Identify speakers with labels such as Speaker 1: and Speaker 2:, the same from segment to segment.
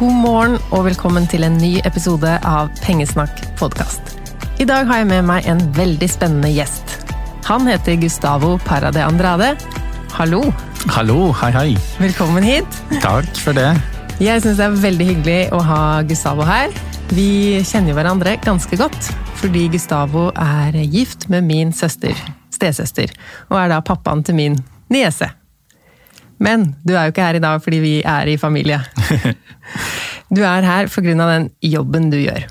Speaker 1: God morgen og velkommen til en ny episode av Pengesnakk podkast. I dag har jeg med meg en veldig spennende gjest. Han heter Gustavo Parade Andrade. Hallo,
Speaker 2: Hallo, hei hei.
Speaker 1: velkommen hit.
Speaker 2: Takk for det.
Speaker 1: Jeg syns det er veldig hyggelig å ha Gustavo her. Vi kjenner hverandre ganske godt, fordi Gustavo er gift med min søster, stesøster, og er da pappaen til min niese. Men du er jo ikke her i dag fordi vi er i familie. Du er her pga. den jobben du gjør.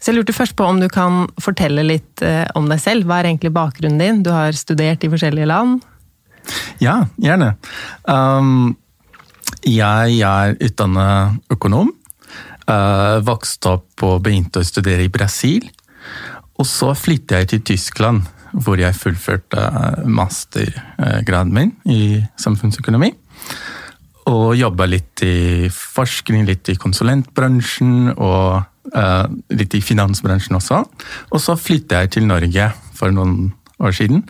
Speaker 1: Så jeg lurte først på om du kan fortelle litt eh, om deg selv. Hva er egentlig bakgrunnen din? Du har studert i forskjellige land.
Speaker 2: Ja, gjerne. Um, jeg er utdannet økonom. Uh, vokste opp og begynte å studere i Brasil. Og så flyttet jeg til Tyskland, hvor jeg fullførte uh, mastergraden min i samfunnsøkonomi. Og jobba litt i forskning, litt i konsulentbransjen og uh, litt i finansbransjen også. Og så flyttet jeg til Norge for noen år siden.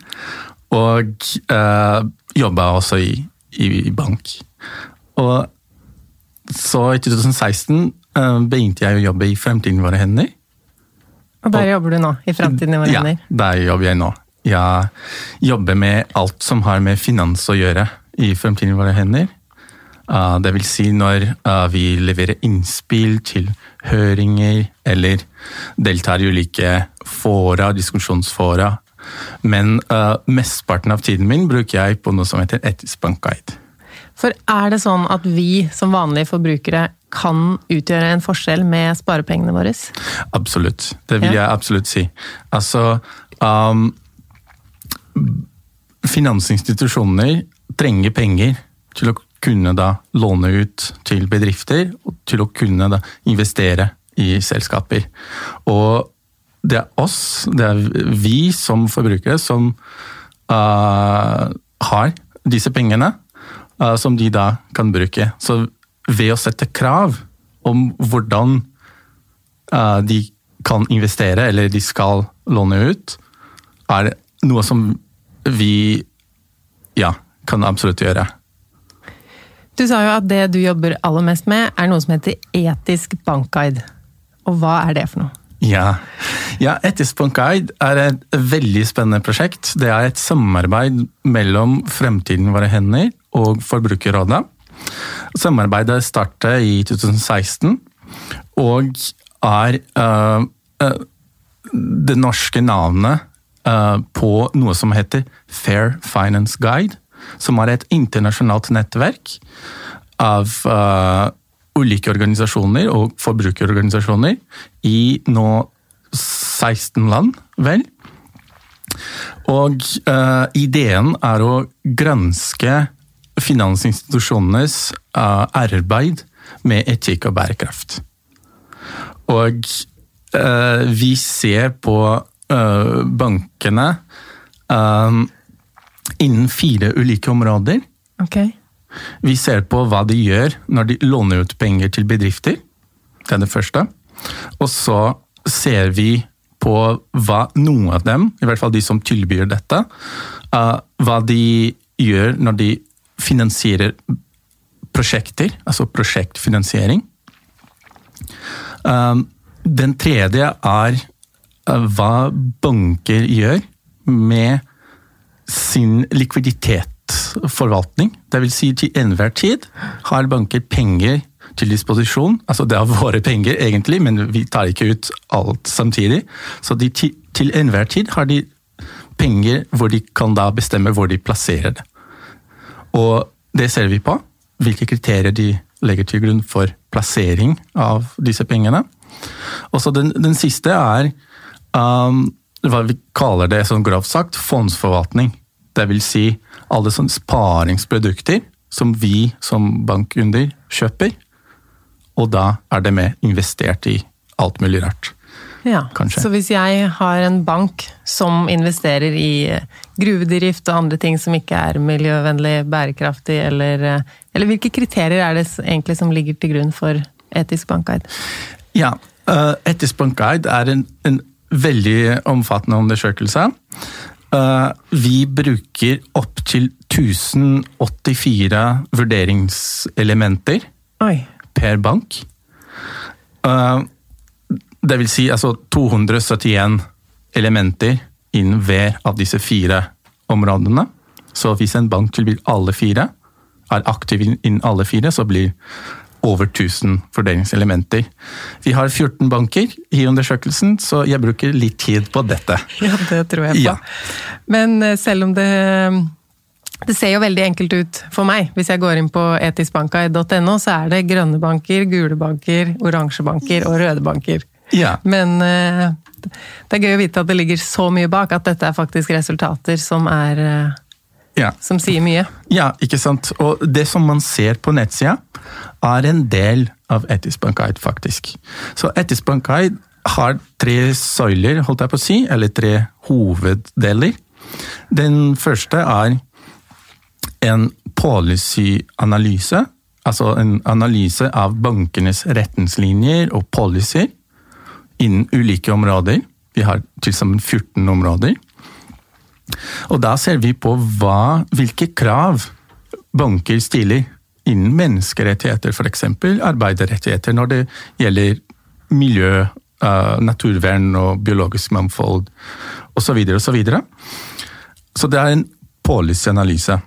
Speaker 2: Og uh, jobba også i, i bank. Og så i 2016 uh, begynte jeg å jobbe i Fremtiden våre hender.
Speaker 1: Og der jobber du nå, i Fremtiden i våre
Speaker 2: Ja,
Speaker 1: hender.
Speaker 2: der jobber jeg nå. Jeg jobber med alt som har med finans å gjøre i Fremtiden våre hender. Uh, det vil si når uh, vi leverer innspill til høringer, eller deltar i ulike fora, diskusjonsfora. Men uh, mesteparten av tiden min bruker jeg på noe som heter etisk bankguide.
Speaker 1: For er det sånn at vi som vanlige forbrukere kan utgjøre en forskjell med sparepengene våre?
Speaker 2: Absolutt. Det vil jeg absolutt si. Altså um, Finansinstitusjoner trenger penger til å kunne da låne ut til bedrifter og til å kunne da investere i selskaper. Og det er oss, det er vi som forbrukere, som uh, har disse pengene uh, som de da kan bruke. Så ved å sette krav om hvordan uh, de kan investere, eller de skal låne ut, er noe som vi ja, kan absolutt gjøre.
Speaker 1: Du sa jo at det du jobber aller mest med, er noe som heter etisk bankguide. Og hva er det for noe?
Speaker 2: Ja, ja Etisk bankguide er et veldig spennende prosjekt. Det er et samarbeid mellom Fremtiden våre hender og Forbrukerrådet. Samarbeidet startet i 2016 og er uh, uh, det norske navnet uh, på noe som heter Fair Finance Guide, som er et internasjonalt nettverk av uh, ulike organisasjoner og forbrukerorganisasjoner i nå 16 land, vel. Og uh, ideen er å granske finansinstitusjonenes uh, arbeid med etikk og bærekraft. Og vi ser på bankene eh, innen fire ulike områder.
Speaker 1: Okay.
Speaker 2: Vi ser på hva de gjør når de låner ut penger til bedrifter. Det er det første. Og så ser vi på hva noen av dem, i hvert fall de som tilbyr dette, uh, hva de gjør når de finansierer prosjekter, altså prosjektfinansiering. Um, den tredje er uh, hva banker gjør med sin likviditetsforvaltning. Vil si til enhver tid har banker penger til disposisjon. Altså det er våre penger egentlig, men vi tar ikke ut alt samtidig. Så de til enhver tid har de penger hvor de kan da bestemme hvor de plasserer det. Og det ser vi på. Hvilke kriterier de legger til grunn for plassering av disse pengene. Og så den, den siste er um, hva vi kaller det sånn grovt sagt, fondsforvaltning. Det vil si alle sånne sparingsprodukter som vi som bankkunder kjøper. Og da er det med investert i alt mulig rart.
Speaker 1: Ja,
Speaker 2: Kanskje.
Speaker 1: Så hvis jeg har en bank som investerer i eh, gruvedrift og andre ting som ikke er miljøvennlig, bærekraftig, eller, eh, eller hvilke kriterier er det egentlig som ligger til grunn for etisk bankguide?
Speaker 2: Ja, uh, Etisk bankguide er en, en veldig omfattende undersøkelse. Eh, vi bruker opptil 1084 vurderingselementer
Speaker 1: Oi.
Speaker 2: per bank. Eh, det vil si altså 271 elementer innen hver av disse fire områdene. Så hvis en bank tilbyr alle fire, er aktiv innen alle fire, så blir over 1000 fordelingselementer. Vi har 14 banker i undersøkelsen, så jeg bruker litt tid på dette.
Speaker 1: Ja, det tror jeg på.
Speaker 2: Ja.
Speaker 1: Men eh, selv om det det ser jo veldig enkelt ut for meg. Hvis jeg går inn på etiskbanka.no, så er det grønne banker, gule banker, oransje banker og røde banker.
Speaker 2: Ja,
Speaker 1: Men eh, det er gøy å vite at det ligger så mye bak, at dette er faktisk resultater som, er, eh,
Speaker 2: ja.
Speaker 1: som sier mye.
Speaker 2: Ja, ikke sant. Og det som man ser på nettsida, er en del av Etisk Bankaid, faktisk. Så Etisk Bankaid har tre søyler, holdt jeg på å si, eller tre hoveddeler. Den første er en policyanalyse, altså en analyse av bankenes retningslinjer og policyer innen ulike områder. Vi har til sammen 14 områder. Og da ser vi på hva, hvilke krav banker stiller innen menneskerettigheter, f.eks. arbeiderrettigheter, når det gjelder miljø, eh, naturvern og biologisk mangfold osv. Så, videre, og så, så det er en policyanalyse.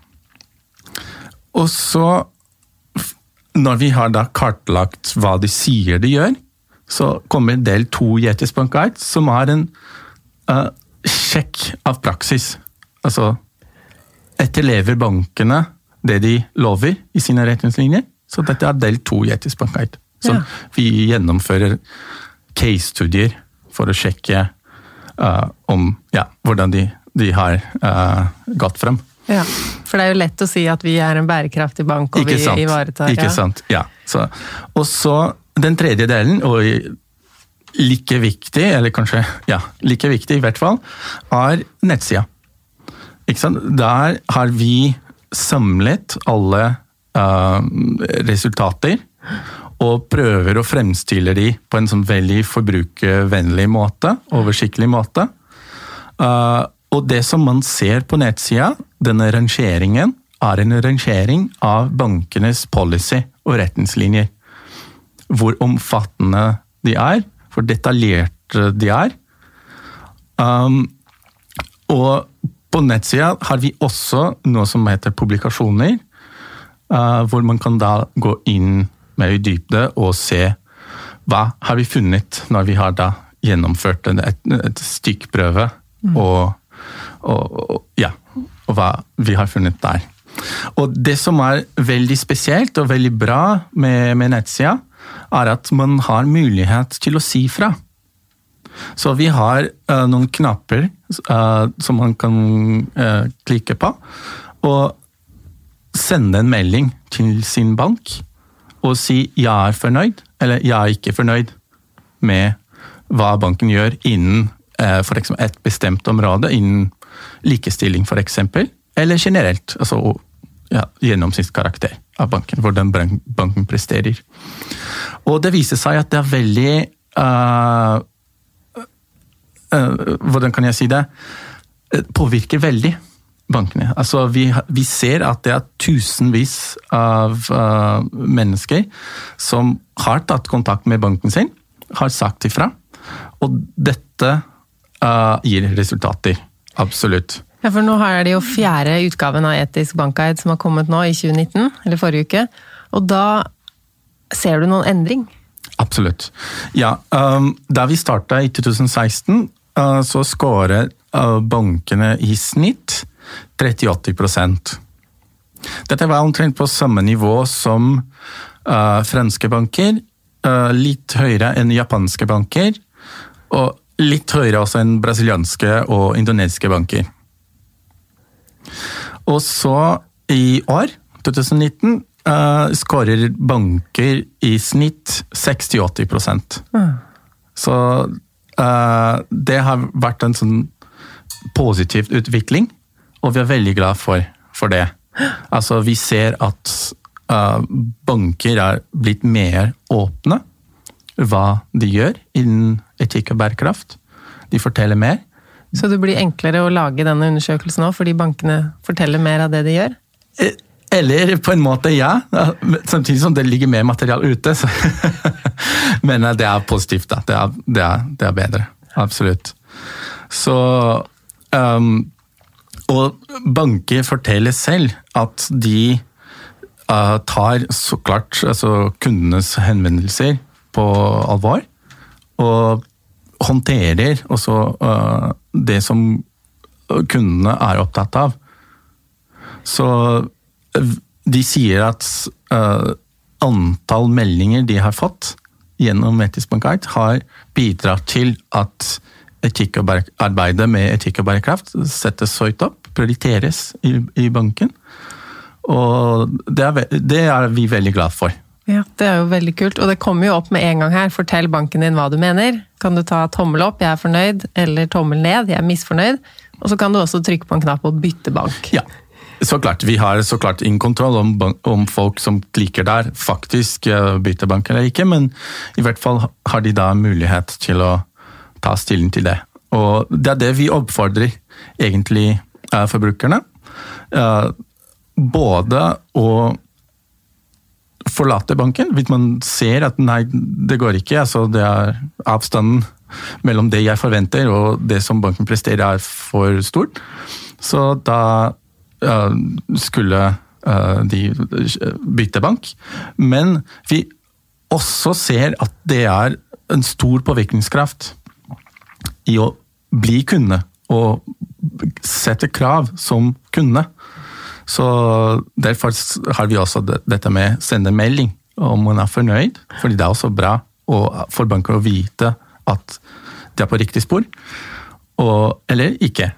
Speaker 2: Og så, når vi har da kartlagt hva de sier de gjør, så kommer del to i Etisk bankguide, som er en eh, sjekk av praksis. Altså etterlever bankene det de lover i sine retningslinjer. Så dette er del to i Etisk bankguide. Som
Speaker 1: Ja.
Speaker 2: vi gjennomfører case-studier for å sjekke uh, om ja, hvordan de, de har uh, gått frem.
Speaker 1: Ja, For det er jo lett å si at vi er en bærekraftig bank, og
Speaker 2: Ikke
Speaker 1: vi
Speaker 2: sant?
Speaker 1: ivaretar
Speaker 2: Ikke
Speaker 1: ja.
Speaker 2: sant, ja. Så, og så den tredje delen, og like viktig, eller kanskje ja, like viktig i hvert fall, er nettsida. Der har vi samlet alle uh, resultater og prøver å fremstille de på en sånn veldig forbrukervennlig måte, oversiktlig måte. Uh, og det som man ser på nettsida, denne rangeringen, er en rangering av bankenes policy og retningslinjer. Hvor omfattende de er, hvor detaljerte de er. Um, og på nettsida har vi også noe som heter publikasjoner, uh, hvor man kan da gå inn mer i dybde og se hva har vi funnet når vi har da gjennomført en- et, et stikkprøve og, og, og, ja, og hva vi har funnet der. Og det som er veldig spesielt og veldig bra med, med nettsida, er at man har mulighet til å si fra. Så vi har uh, noen knapper uh, som man kan uh, klikke på, og sende en melding til sin bank og si 'jeg er fornøyd' eller 'jeg er ikke fornøyd' med hva banken gjør innen for eksempel et bestemt område, innen likestilling f.eks., eller generelt. altså ja, Gjennomsnittskarakter av banken, hvordan banken presterer. Og det viser seg at det er veldig uh, uh, Hvordan kan jeg si det? Eh, Påvirker veldig bankene. Altså, vi, vi ser at det er tusenvis av uh, mennesker som har tatt kontakt med banken sin, har sagt ifra. Og dette gir resultater. Absolutt.
Speaker 1: Ja, for nå har de jo fjerde utgaven av Etisk bankguide som har kommet nå i 2019, eller forrige uke. Og da ser du noen endring?
Speaker 2: Absolutt. Ja, um, da vi starta i 2016, uh, så skåret uh, bankene i snitt 30-80 Dette var omtrent på samme nivå som uh, franske banker, uh, litt høyere enn japanske banker, og litt høyere også enn brasilianske og indonesiske banker. Og så i år, 2019, uh, skårer banker i snitt 60-80 Så uh, det har vært en sånn positiv utvikling, og vi er veldig glad for, for det. Altså, vi ser at uh, banker er blitt mer åpne hva de gjør innen etikk og bærekraft. De forteller mer.
Speaker 1: Så det blir enklere å lage denne undersøkelsen nå, fordi bankene forteller mer av det de gjør?
Speaker 2: Eh, Eller på en måte, ja. Samtidig som det ligger mer material ute. Så. Men det er positivt, da. Det er, det er, det er bedre. Absolutt. Så um, Og banker forteller selv at de uh, tar så klart altså kundenes henvendelser på alvor. Og håndterer også uh, det som kundene er opptatt av. Så uh, de sier at uh, antall meldinger de har fått gjennom Etisk bankart, har bidratt til at arbeidet med etikk og bærekraft settes høyt opp, prioriteres i, i banken. Og det er, det er vi veldig glad for.
Speaker 1: Ja, Det er jo veldig kult. Og det kommer jo opp med en gang her. Fortell banken din hva du mener. Kan du ta tommel opp, jeg er fornøyd, eller tommel ned, jeg er misfornøyd. Og så kan du også trykke på en knapp og bytte bank.
Speaker 2: Ja, så klart. Vi har så klart ingen kontroll om, om folk som klikker der, faktisk eh, bytter bank eller ikke, men i hvert fall har de da mulighet til å ta stilling til det. Og det er det vi oppfordrer egentlig eh, forbrukerne. Eh, Både å forlate banken hvis man ser at nei, det går ikke. altså det er Avstanden mellom det jeg forventer og det som banken presterer er for stort. Så da uh, skulle uh, de bytte bank. Men vi også ser at det er en stor påvirkningskraft i å bli kunde og sette krav som kunde. Så derfor har vi også dette med sende melding om man er fornøyd, fordi det er også bra å- for banker å vite at de er på riktig spor, og, eller ikke?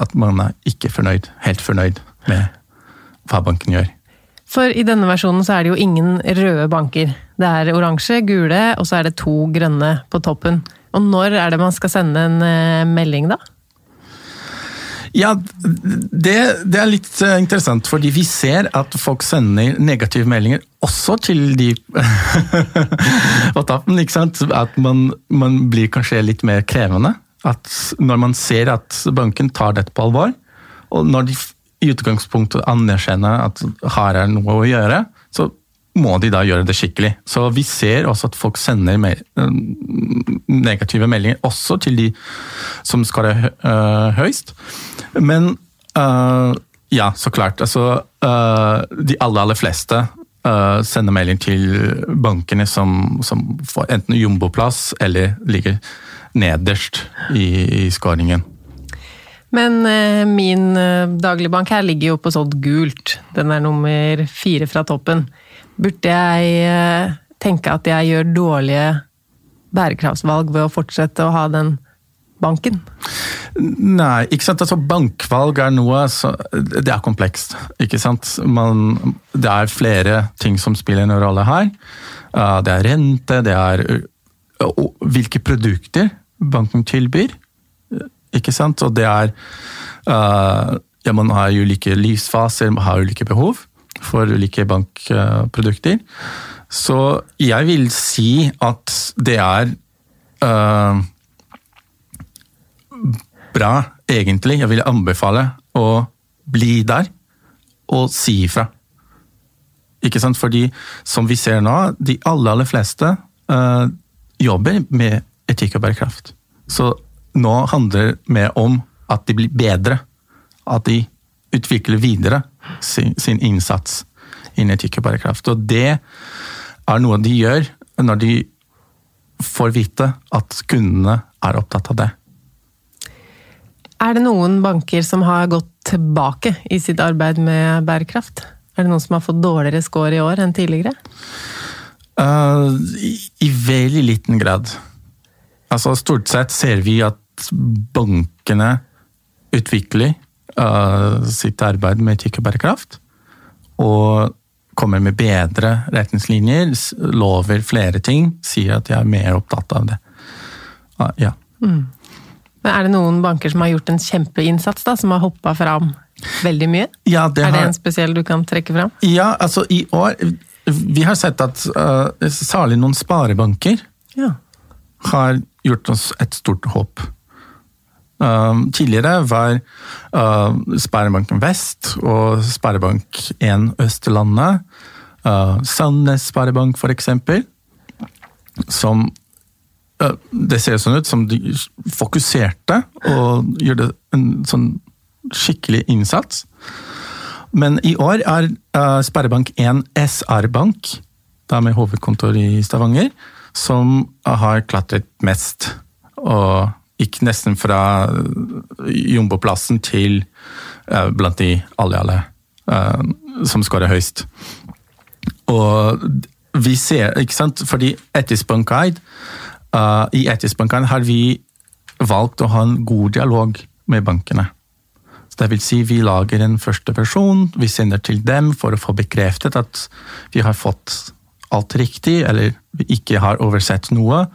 Speaker 2: At man er ikke fornøyd, helt fornøyd med hva banken gjør.
Speaker 1: For i denne versjonen så er det jo ingen røde banker. Det er oransje, gule, og så er det to grønne på toppen. Og når er det man skal sende en eh, melding, da?
Speaker 2: Ja, det, det er litt eh, interessant, fordi vi ser at folk sender negative meldinger også til de på tappen. ikke sant? At man, man blir kanskje litt mer krevende. At når man ser at banken tar dette på alvor, og når de i utgangspunktet anerkjenner at her er noe å gjøre, så må de da gjøre det skikkelig. Så vi ser også at folk sender me negative meldinger også til de som scorer uh, høyst. Men uh, ja, så klart. Altså, uh, de aller, aller fleste sender melding til bankene som, som får enten jumboplass eller ligger nederst i, i skåringen.
Speaker 1: Men eh, min eh, dagligbank her ligger jo på sånt gult. Den er nummer fire fra toppen. Burde jeg eh, tenke at jeg gjør dårlige bærekraftsvalg ved å fortsette å ha den banken?
Speaker 2: Nei, ikke sant. Altså, bankvalg er noe så, Det er komplekst, ikke sant. Man, det er flere ting som spiller en rolle her. Uh, det er rente, det er uh, hvilke produkter banken tilbyr. Ikke sant. Og det er ja, Man har ulike livsfaser, man har ulike behov for ulike bankprodukter. Så jeg vil si at det er bra, egentlig. Jeg vil anbefale å bli der og si ifra. Ikke sant? Fordi som vi ser nå, de aller, aller fleste øh, jobber med etikk og bærekraft. Så nå handler det mer om at de blir bedre. At de utvikler videre sin, sin innsats innen etikk og bærekraft. Og det er noe de gjør når de får vite at kundene er opptatt av det.
Speaker 1: Er det noen banker som har gått tilbake i sitt arbeid med bærekraft? Er det noen som har fått dårligere score i år enn tidligere?
Speaker 2: Uh, i, i, veldig liten grad. Altså, stort sett ser vi at bankene utvikler uh, sitt arbeid med etikk og bærekraft. Og kommer med bedre retningslinjer, lover flere ting, sier at de er mer opptatt av det. Uh, ja. Mm.
Speaker 1: Men Er det noen banker som har gjort en kjempeinnsats, da, som har hoppa fram veldig mye?
Speaker 2: Ja, det
Speaker 1: er det en spesiell du kan trekke fram?
Speaker 2: Ja, altså i år Vi har sett at uh, særlig noen sparebanker ja. har gjort oss et stort håp. Uh, tidligere var uh, Sparebanken Vest og Sparebank1 Østlandet, uh, Sandnes Sparebank f.eks., som det ser sånn ut som de fokuserte og gjorde en sånn skikkelig innsats. Men i år er uh, Sparebank1 SR-bank, da med hovedkontor i Stavanger, som har klatret mest. Og gikk nesten fra jumboplassen til uh, blant de alle, alle uh, som skårer høyest. Og vi ser, ikke sant, fordi Bank Guide Uh, I Etisbanken har vi valgt å ha en god dialog med bankene. Så det vil si Vi lager en første versjon, vi sender til dem for å få bekreftet at vi har fått alt riktig, eller vi ikke har oversett noe.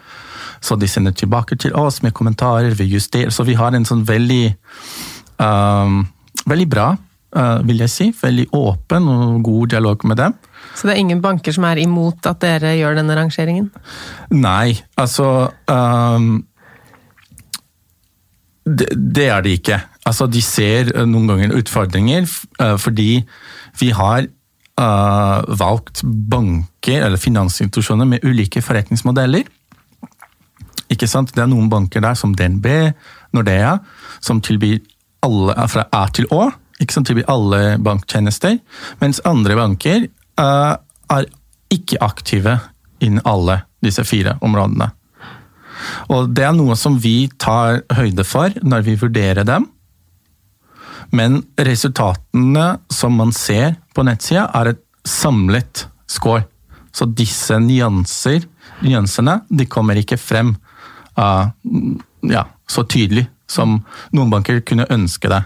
Speaker 2: Så de sender tilbake til oss med kommentarer, vi justerer. Så vi har en sånn veldig um, Veldig bra, uh, vil jeg si. Veldig åpen og god dialog med dem.
Speaker 1: Så det er ingen banker som er imot at dere gjør denne rangeringen?
Speaker 2: Nei, altså um, det, det, er det ikke. Altså, de ser noen ganger utfordringer uh, fordi vi har uh, valgt banker eller finansinstitusjoner med ulike forretningsmodeller. Ikke sant? Det er noen banker der som DNB, Nordea, som tilbyr alle fra A til Å. Ikke sant? Tilbyr alle banktjenester. Mens andre banker uh, er ikke aktive innen alle disse fire områdene. Og det er noe som vi tar høyde for når vi vurderer dem. Men resultatene som man ser på nettsida, er et samlet score. Så disse nyanser, nyansene de kommer ikke frem uh, ja, så tydelig som noen banker kunne ønske det.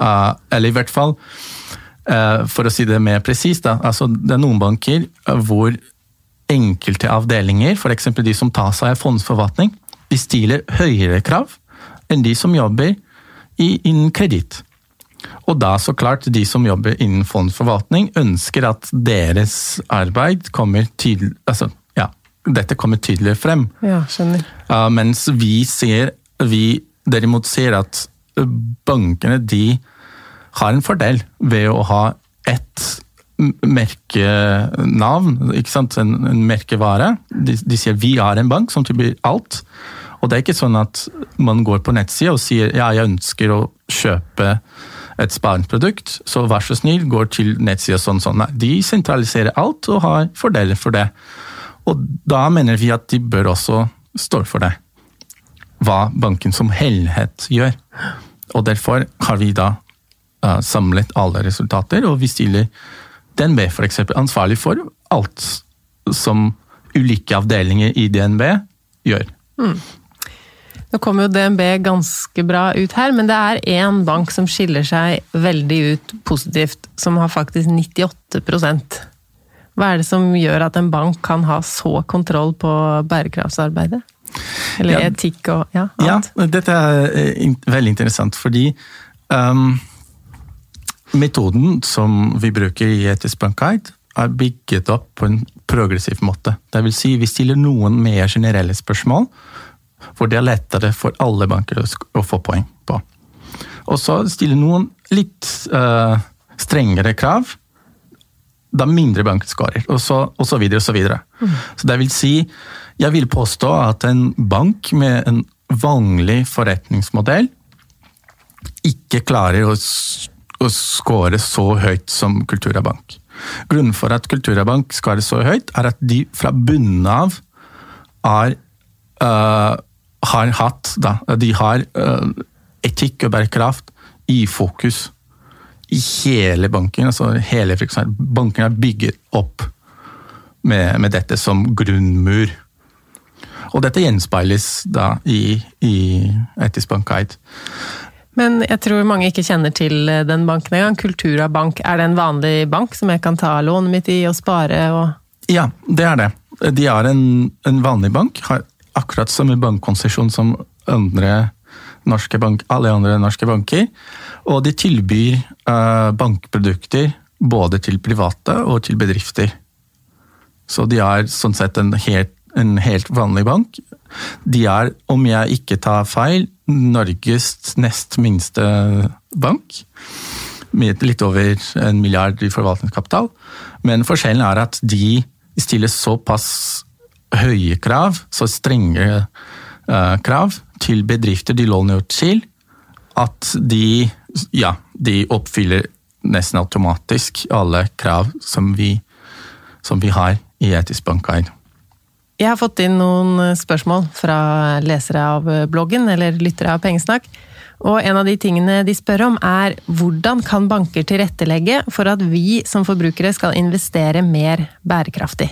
Speaker 2: Uh, eller i hvert fall uh, for å si det mer presist, altså, det er noen banker hvor enkelte avdelinger, f.eks. de som tar seg av fondsforvaltning, de stiller høyere krav enn de som jobber innen kreditt. Og da så klart de som jobber innen fondsforvaltning, ønsker at deres arbeid kommer tydelig altså, dette kommer tydeligere frem.
Speaker 1: Ja, skjønner.
Speaker 2: Uh, mens vi ser, vi derimot ser at bankene de har en fordel ved å ha ett merkenavn, ikke sant? En, en merkevare. De, de, sier vi har en bank som tilbyr alt. Og det er ikke sånn at man går på nettsida og sier ja, jeg ønsker å kjøpe et spareprodukt', så vær så snill, går til nettsida sånn sånn. Nei, de sentraliserer alt og har fordeler for det. Og da mener vi at de bør også stå for det. hva banken som helhet gjør. Og derfor har vi da uh, samlet alle resultater, og vi stiller DNB eksempel ansvarlig for alt som ulike avdelinger i DNB gjør.
Speaker 1: Nå kommer jo DNB ganske bra ut her, men det er én bank som skiller seg veldig ut positivt, som har faktisk 98 Hva er det som gjør at en bank kan ha så kontroll på bærekraftsarbeidet? Eller
Speaker 2: Ja.
Speaker 1: etikk og ja,
Speaker 2: Ja, dette er eh, veldig interessant, fordi um, metoden som vi bruker i Etisk bankguide, er bygget opp på en progressiv måte. Det vil si, vi stiller noen mer generelle spørsmål, hvor det er lettere for alle banker å få poeng på. Og så stiller noen litt uh, strengere krav, da mindre banken skårer, og så, og så videre og så videre. Så det vil si, jeg vil påstå at en bank med en vanlig forretningsmodell ikke klarer å, å score så høyt som Kultura Bank. Grunnen for at Kultura Bank skårer så høyt, er at de fra bunnen av er, uh, har hatt da, De har uh, etikk og bærekraft i fokus i hele banken. altså hele. Banken er bygget opp med, med dette som grunnmur. Og dette gjenspeiles da i, i Etisk bankguide.
Speaker 1: Men jeg tror mange ikke kjenner til eh, den banken engang. Kultura Bank, er det en vanlig bank som jeg kan ta lånet mitt i og spare og
Speaker 2: Ja, det er det. De er en, en vanlig bank, har akkurat samme bankkonsesjon som andre bank, alle andre norske banker. Og de tilbyr eh, bankprodukter både til private og til bedrifter. Så de er sånn sett en helt, en helt vanlig bank. De er, om jeg ikke tar feil, Norges nest minste bank. Med litt over en milliard i forvaltningskapital. Men forskjellen er at de stiller såpass høye krav, så strenge krav, til bedrifter de låner ut til, at de, ja, de oppfyller nesten automatisk alle krav som vi, som vi har i Etisk bankguide.
Speaker 1: Jeg har fått inn noen eh, spørsmål fra lesere av eh, bloggen, eller lyttere av Pengesnakk. Og en av de tingene de spør om er hvordan kan banker tilrettelegge for at vi som forbrukere skal investere mer bærekraftig?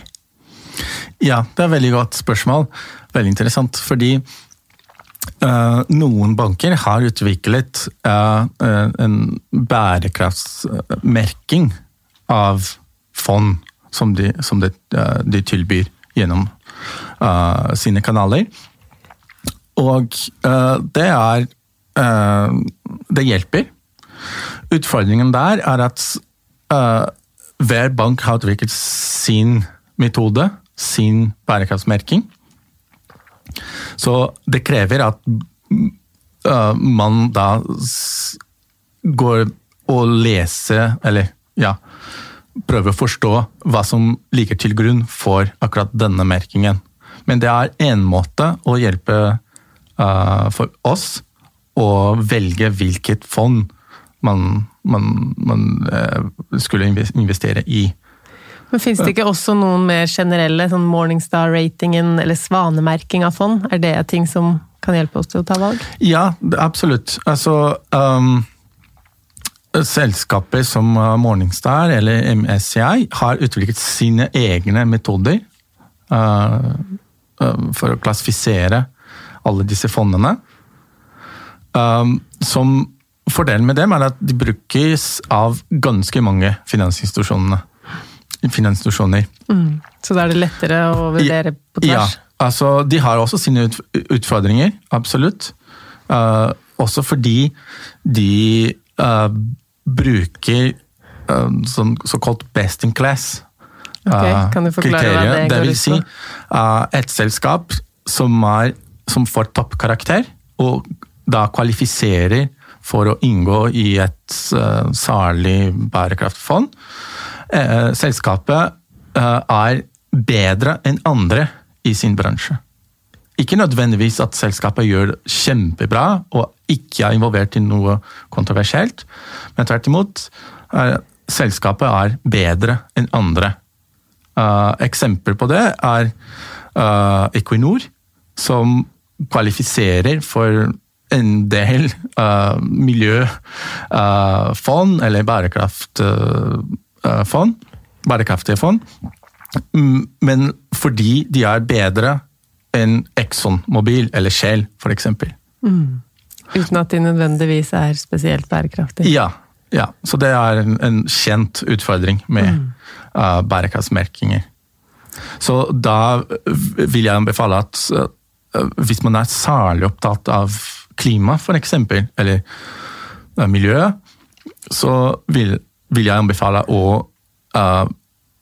Speaker 2: Ja, det er et veldig godt spørsmål. Veldig interessant, fordi uh, noen banker har utviklet eh, eh, en bærekraftsmerking av fond som de, som de, uh, de tilbyr gjennom eh, sine kanaler. Og eh, det er eh, Det hjelper. Utfordringen der er at eh, hver bank har utviklet sin metode, sin bærekraftsmerking. Så det krever at uh, man da går og leser, eller ja, prøver å forstå hva som ligger til grunn for akkurat denne merkingen. Men det er en måte å hjelpe uh, for oss å velge hvilket fond man, man, man uh, skulle investere i.
Speaker 1: Men Fins det ikke også noen mer generelle, sånn Morningstar-ratingen eller svanemerking av fond? Er det ting som kan hjelpe oss til å ta valg?
Speaker 2: Ja, absolutt. Altså um, Selskaper som Morningstar eller MSCI har utviklet sine egne metoder uh, uh, for å klassifisere alle disse fondene. Um, som Fordelen med dem er at de brukes av ganske mange finansinstitusjoner. Mm.
Speaker 1: Så da er det lettere å vurdere på
Speaker 2: Ja,
Speaker 1: tvers?
Speaker 2: altså de har også sine utfordringer, absolutt. Uh, også fordi de uh, bruker uh, sånn såkalt best in class.
Speaker 1: Ok,
Speaker 2: eh,
Speaker 1: kan du forklare hva
Speaker 2: kriterier.
Speaker 1: det går
Speaker 2: vil
Speaker 1: ut
Speaker 2: si
Speaker 1: på?
Speaker 2: Si, et selskap som, er, som får toppkarakter, og da kvalifiserer for å inngå i et uh, særlig bærekraftfond. Eh, selskapet eh, er bedre enn andre i sin bransje. Ikke nødvendigvis at selskapet gjør det kjempebra og ikke er involvert i noe kontroversielt, men tvert imot. eh, selskapet er bedre enn andre. Uh, eksempel på det er uh, Equinor, som kvalifiserer for en del uh, miljøfond, eller bærekraftfond, bærekraftige fond, Mm, men fordi de er bedre enn Exxon Mobil eller Shell, f.eks.
Speaker 1: Uten at de nødvendigvis er spesielt bærekraftige.
Speaker 2: Ja, ja, så det er en, en kjent utfordring med uh, bærekraftsmerkinger. Så da vil jeg anbefale at uh, hvis man er særlig opptatt av klima, f.eks., eller uh, miljø, så vil, vil jeg anbefale å uh,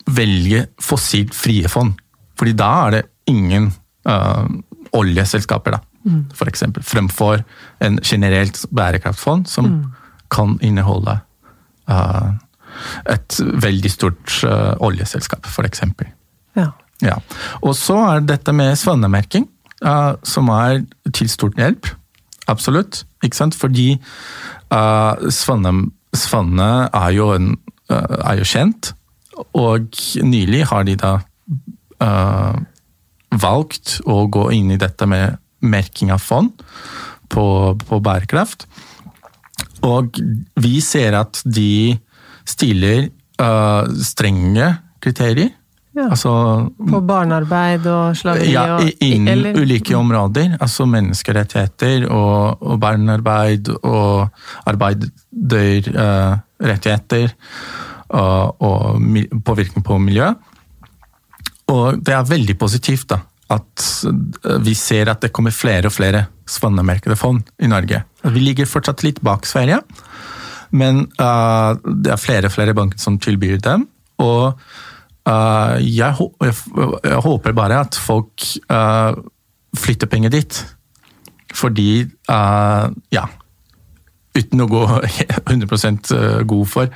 Speaker 2: velge fossilfrie fond. Fordi da er det ingen uh, oljeselskaper, da, for eksempel. Fremfor en generelt bærekraftfond som kan inneholde uh, et veldig stort uh, oljeselskap, for eksempel.
Speaker 1: Ja.
Speaker 2: Ja. Og så er dette med svanemerking, uh, som er til stort hjelp. Absolutt. Ikke sant? Fordi uh, svanne, svanne er, jo en, uh, er jo kjent, og nylig har de da uh, valgt å gå inn i dette med merking av fond på, på bærekraft. Og vi ser at de stiller uh, strenge kriterier.
Speaker 1: Ja.
Speaker 2: Altså
Speaker 1: På barnearbeid og slaveri
Speaker 2: ja, innen
Speaker 1: eller-
Speaker 2: ulike områder. Altså menneskerettigheter og, og barnearbeid og arbeiderrettigheter og, og påvirkning på miljø. Og det er veldig positivt da, at eh, vi ser at det kommer flere og flere svanemerkede fond i Norge. Vi ligger fortsatt litt bak Sverige, men uh, det er flere og flere banker som tilbyr dem. Og eh, jeg, jeg, jeg håper bare at folk eh, flytter penger dit. Fordi, eh, ja Uten å gå 100% god for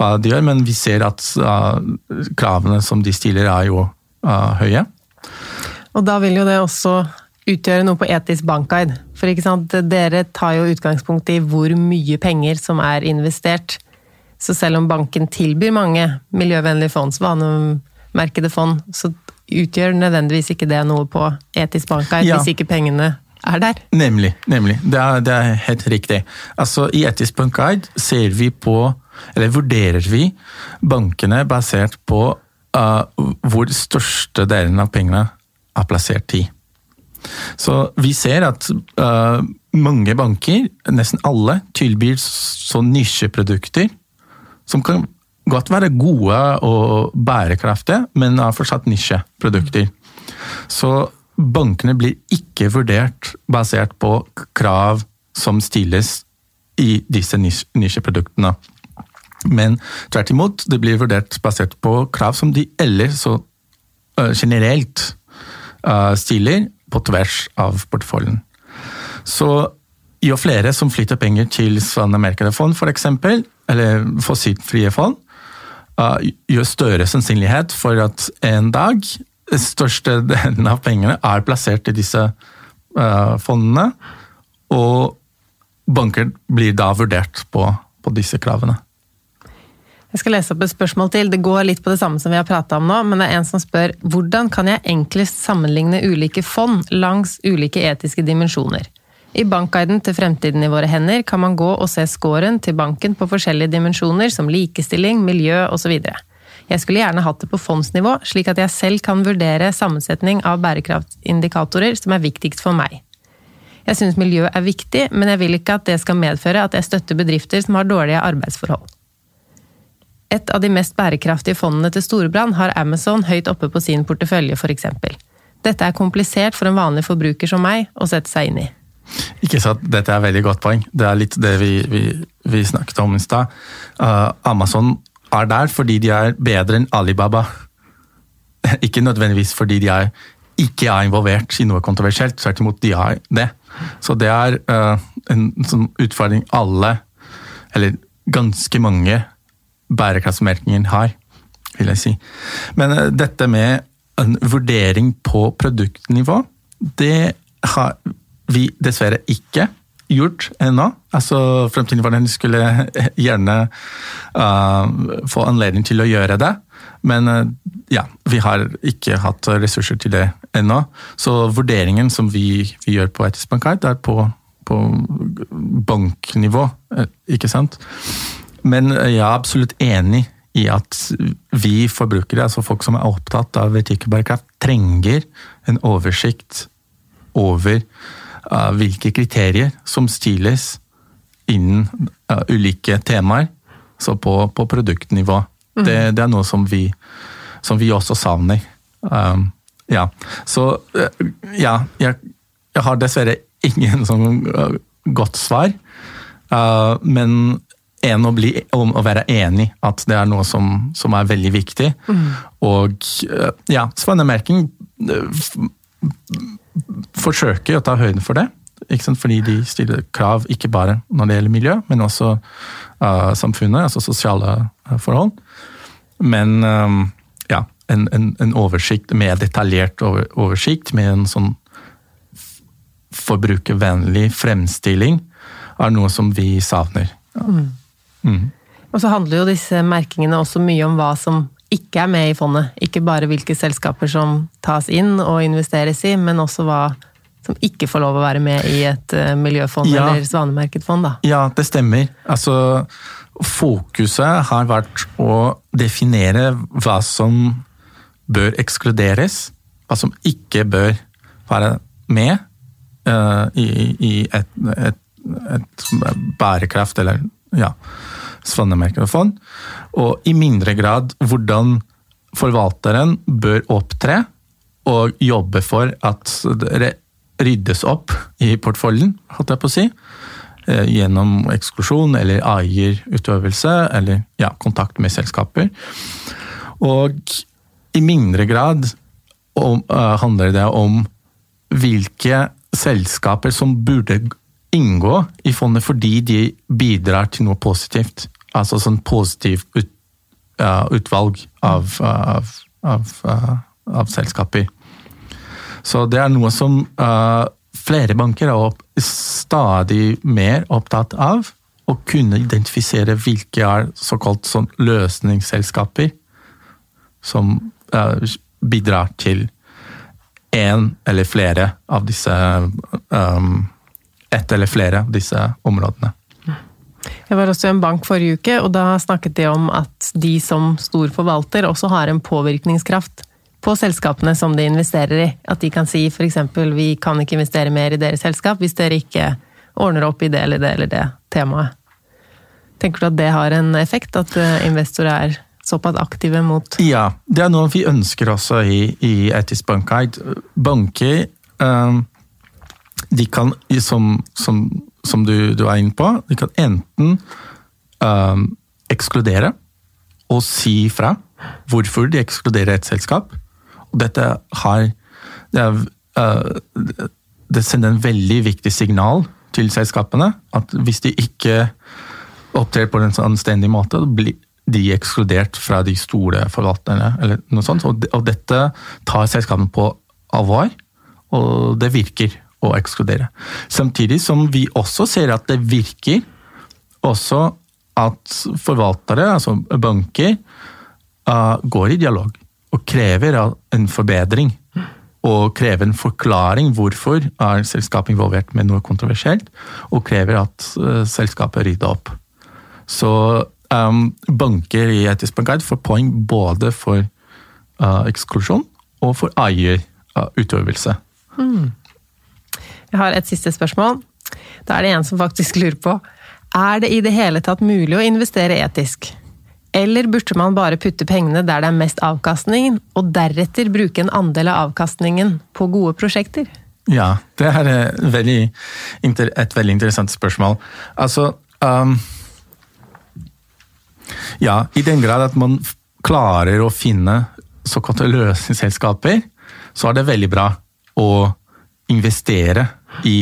Speaker 2: hva de gjør, men vi ser at uh, kravene som de stiller, er jo uh, høye.
Speaker 1: Og da vil jo det også utgjøre noe på etisk bankguide. For dere tar jo utgangspunkt i hvor mye penger som er investert. Så selv om banken tilbyr mange miljøvennlige fond, vanemerkede fond, så utgjør nødvendigvis ikke det noe på etisk bankguide
Speaker 2: Ja.
Speaker 1: hvis ikke pengene er der.
Speaker 2: Nemlig. nemlig. Det er, det er helt riktig. Altså, I Etisk bankguide ser vi på, eller vurderer vi bankene basert på uh, hvor største delen av pengene er plassert i. Så vi ser at uh, mange banker, nesten alle, tilbyr sånn nisjeprodukter som kan godt være gode og bærekraftige, men er fortsatt nisjeprodukter. Så bankene blir ikke vurdert basert på krav som stilles i disse nisjeproduktene. Men tvert imot, det blir vurdert basert på krav som de ellers så øh, generelt øh, stiller på tvers av porteføljen. Så jo flere som flytter penger til svanemerkede fond, f.eks., eller fossilfrie fond, uh, jo større sannsynlighet for at en dag største delen av pengene er plassert i disse uh, fondene, og banker blir da vurdert på, på disse kravene.
Speaker 1: Jeg skal lese opp et spørsmål til. Det går litt på det samme som vi har prata om nå, men det er en som spør hvordan kan jeg enklest sammenligne ulike fond langs ulike etiske dimensjoner? I bankguiden til Fremtiden i våre hender kan man gå og se scoren til banken på forskjellige dimensjoner som likestilling, miljø osv. Jeg skulle gjerne hatt det på fondsnivå, slik at jeg selv kan vurdere sammensetning av bærekraftindikatorer som er viktigst for meg. Jeg syns miljø er viktig, men jeg vil ikke at det skal medføre at jeg støtter bedrifter som har dårlige arbeidsforhold. Et av de mest bærekraftige fondene til Storebrand har Amazon høyt oppe på sin portefølje, f.eks. Dette er komplisert for en vanlig forbruker som meg å sette seg inn i.
Speaker 2: Ikke sant? Dette er et veldig godt poeng. Det er litt det vi, vi, vi snakket om i stad. Uh, Amazon er der fordi de er bedre enn Alibaba. Ikke nødvendigvis fordi de er, ikke er involvert i noe kontroversielt, tvert imot, de er det. Så det er uh, en sånn utfordring alle, eller ganske mange bærekraftsmerkinger har, vil jeg si. Men uh, dette med en vurdering på produktnivå, det har vi dessverre ikke gjort ennå. Altså, Fremtiden for den skulle gjerne uh, få anledning til å gjøre det. Men uh, ja, vi har ikke hatt ressurser til det ennå. Så vurderingen som vi, vi gjør på Etisk bankart, er på, på banknivå, eh, ikke sant. Men jeg er absolutt enig i at vi forbrukere, altså folk som er opptatt av etikk trenger en oversikt over hvilke kriterier som stiles innen uh, ulike temaer. Så på, på produktnivå. Mm. Det, det, er noe som vi, som vi også savner. Um, ja. Så uh, ja, jeg, jeg, har dessverre ingen sånn godt svar. men en å, bli, om å være enig at det er noe som, som er veldig viktig. Mm. Og ja, svanemerking forsøker å ta høyden for det. Fordi de stiller krav ikke bare når det gjelder miljø, men også uh, samfunnet, altså sosiale uh, forhold. Men um, ja, en, en, en, oversikt, mer detaljert over, oversikt med en sånn forbrukervennlig fremstilling, er noe som vi savner. Mm.
Speaker 1: Mm. Og så handler jo disse merkingene også mye om hva som ikke er med i fondet. Ikke bare hvilke selskaper som tas inn og investeres i, men også hva som ikke får lov å være med i et eh, miljøfond ja. eller svanemerket fond. Da.
Speaker 2: Ja, det stemmer. Altså, fokuset har vært å definere hva som bør ekskluderes, hva som ikke bør være med uh, i, i et, et, et, bærekraft eller ja, svanemerkefond. Og i mindre grad hvordan forvalteren bør opptre og jobbe for at det ryddes opp i portføljen, holdt jeg på å si. Eh, gjennom eksklusjon eller eierutøvelse eller ja, kontakt med selskaper. Og i mindre grad om, uh, handler det om hvilke selskaper som burde inngå i fondet fordi de bidrar til noe positivt. Altså sånn positivt ut, uh, utvalg av, av, av, uh, av, selskaper. Så det er noe som uh, flere banker er opp, stadig mer opptatt av. Å kunne identifisere hvilke er såkalt sånn løsningsselskaper som bidrar til én eller flere av disse um, ett eller flere av disse områdene.
Speaker 1: Jeg var også i en bank forrige uke, og da snakket de om at de som stor forvalter også har en påvirkningskraft på selskapene som de investerer i. At de kan si f.eks. vi kan ikke investere mer i deres selskap hvis dere ikke ordner opp i det eller det eller det temaet. Tenker du at det har en effekt, at eh, investorer er såpass aktive mot
Speaker 2: Ja, det er noe vi ønsker også i, i Etisk bankguide. Banker um de kan, som, som, som du, du, er inne på, de kan enten um, ekskludere og si fra hvorfor de ekskluderer et selskap. Og dette har det, er, uh, det sender en veldig viktig signal til selskapene. At hvis de ikke opptrer på en anstendig måte, blir de ekskludert fra de store forvalterne. eller noe sånt. Og, og dette tar selskapene på alvor, og det virker å ekskludere. Samtidig som vi også ser at det virker også at forvaltere, altså banker, uh, går i dialog og krever en forbedring. Og krever en forklaring hvorfor er selskapet involvert med noe kontroversielt, og krever at uh, selskapet rydder opp. Så um, banker i Etisk bankguide får poeng både for uh, eksklusjon og for eierutøvelse. Hmm.
Speaker 1: Jeg har et siste spørsmål. Da er det en som faktisk lurer på Er det i det hele tatt mulig å investere etisk? Eller burde man bare putte pengene der det er mest avkastning, og deretter bruke en andel av avkastningen på gode prosjekter?
Speaker 2: Ja, det er et veldig, et veldig interessant spørsmål. Altså um, Ja, i den grad at man klarer å finne såkalte løsningsselskaper, så er det veldig bra å investere i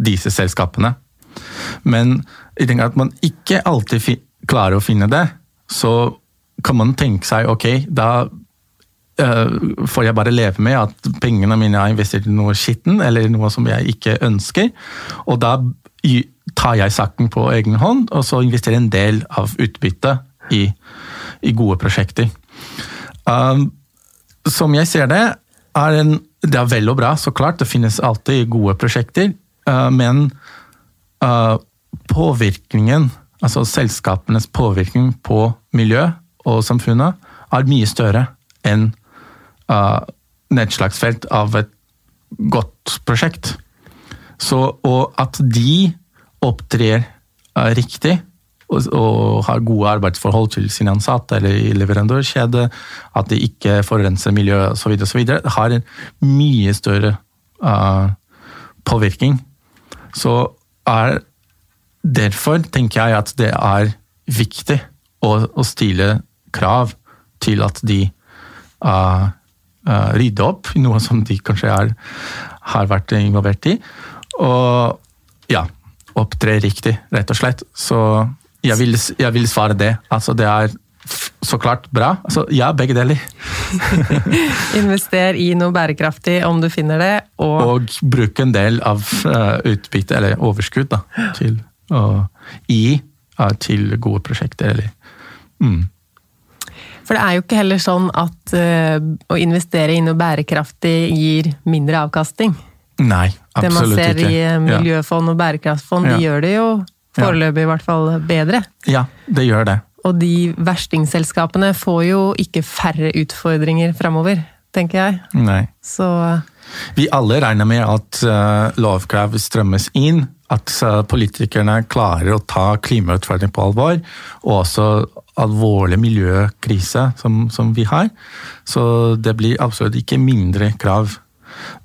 Speaker 2: disse selskapene. Men i den grad man ikke alltid klarer å finne det, så kan man tenke seg ok, da uh, får jeg bare leve med at pengene mine er investert i noe skitten eller noe som jeg ikke ønsker. Og da tar jeg saken på egen hånd og så investerer en del av utbyttet i, i gode prosjekter. Um, som jeg ser det, er en, det er vel og bra, så klart. Det finnes alltid gode prosjekter. Uh, men uh, påvirkningen, altså selskapenes påvirkning på miljø og samfunnet, er mye større enn uh, nedslagsfelt av et godt prosjekt. Så, og at de opptrer riktig og, og, har gode arbeidsforhold til sine ansatte eller i leverandørkjede, at de ikke forurenser miljøet osv., osv., har en mye større uh, påvirkning. Så er Derfor tenker jeg at det er viktig å, å stille krav til at de uh, uh, rydder opp i noe som de kanskje er, har vært involvert i. Og ja, opptre riktig, rett og slett. Så jeg vil, jeg vil svare det. Altså, det er så klart bra. Altså, ja, begge deler.
Speaker 1: Invester i noe bærekraftig om du finner det, og
Speaker 2: Og bruke en del av uh, utbytte, eller overskudd, da, til å gi uh, til gode prosjekter, eller mm.
Speaker 1: For det er jo ikke heller sånn at uh, å investere i noe bærekraftig gir mindre avkasting.
Speaker 2: Nei, absolutt ikke.
Speaker 1: Det man ser
Speaker 2: ikke.
Speaker 1: i eh, miljøfond og bærekraftfond,
Speaker 2: Ja.
Speaker 1: de gjør det jo foreløpig i hvert fall bedre.
Speaker 2: Ja. det gjør det.
Speaker 1: Og de verstingselskapene får jo ikke færre utfordringer framover, tenker jeg.
Speaker 2: Nei.
Speaker 1: Så
Speaker 2: Vi alle regner med at uh, lovkrav strømmes inn, at uh, politikerne klarer å ta klimautfordringen på alvor, og også alvorlig miljøkrise som, som vi har. Så det blir absolutt ikke mindre krav.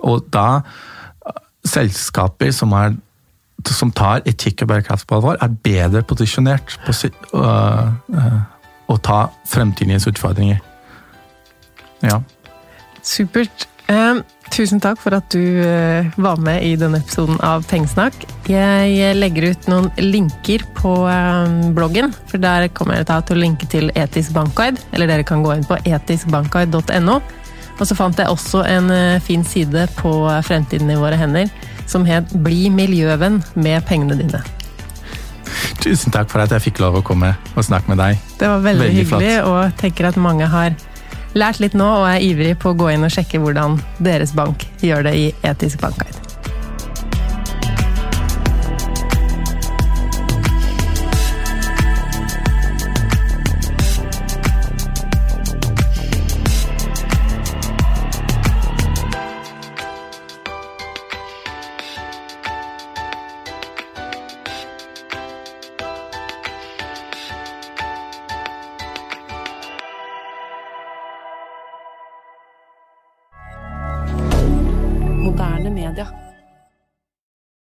Speaker 2: Og da uh, selskaper som, er, som tar etikk og bærekraft på alvor, er bedre posisjonert på å, uh, uh, å ta fremtidens utfordringer. Ja.
Speaker 1: supert. Eh, tusen takk for at du eh, var med i denne episoden av Pengesnakk. Jeg legger ut noen linker på eh, bloggen, for der kommer jeg til å linke til Etisk bankguide. Eller dere kan gå inn på etiskbankguide.no. Og så fant jeg også en fin side på Fremtiden i våre hender som het Bli miljøvenn med pengene dine.
Speaker 2: Tusen takk for at jeg fikk lov å komme og snakke med deg.
Speaker 1: Det var veldig,
Speaker 2: Veldig flott.
Speaker 1: hyggelig, og jeg tenker at mange har lært litt nå og er ivrig på å gå inn og sjekke hvordan deres bank gjør det i Etisk bankguide.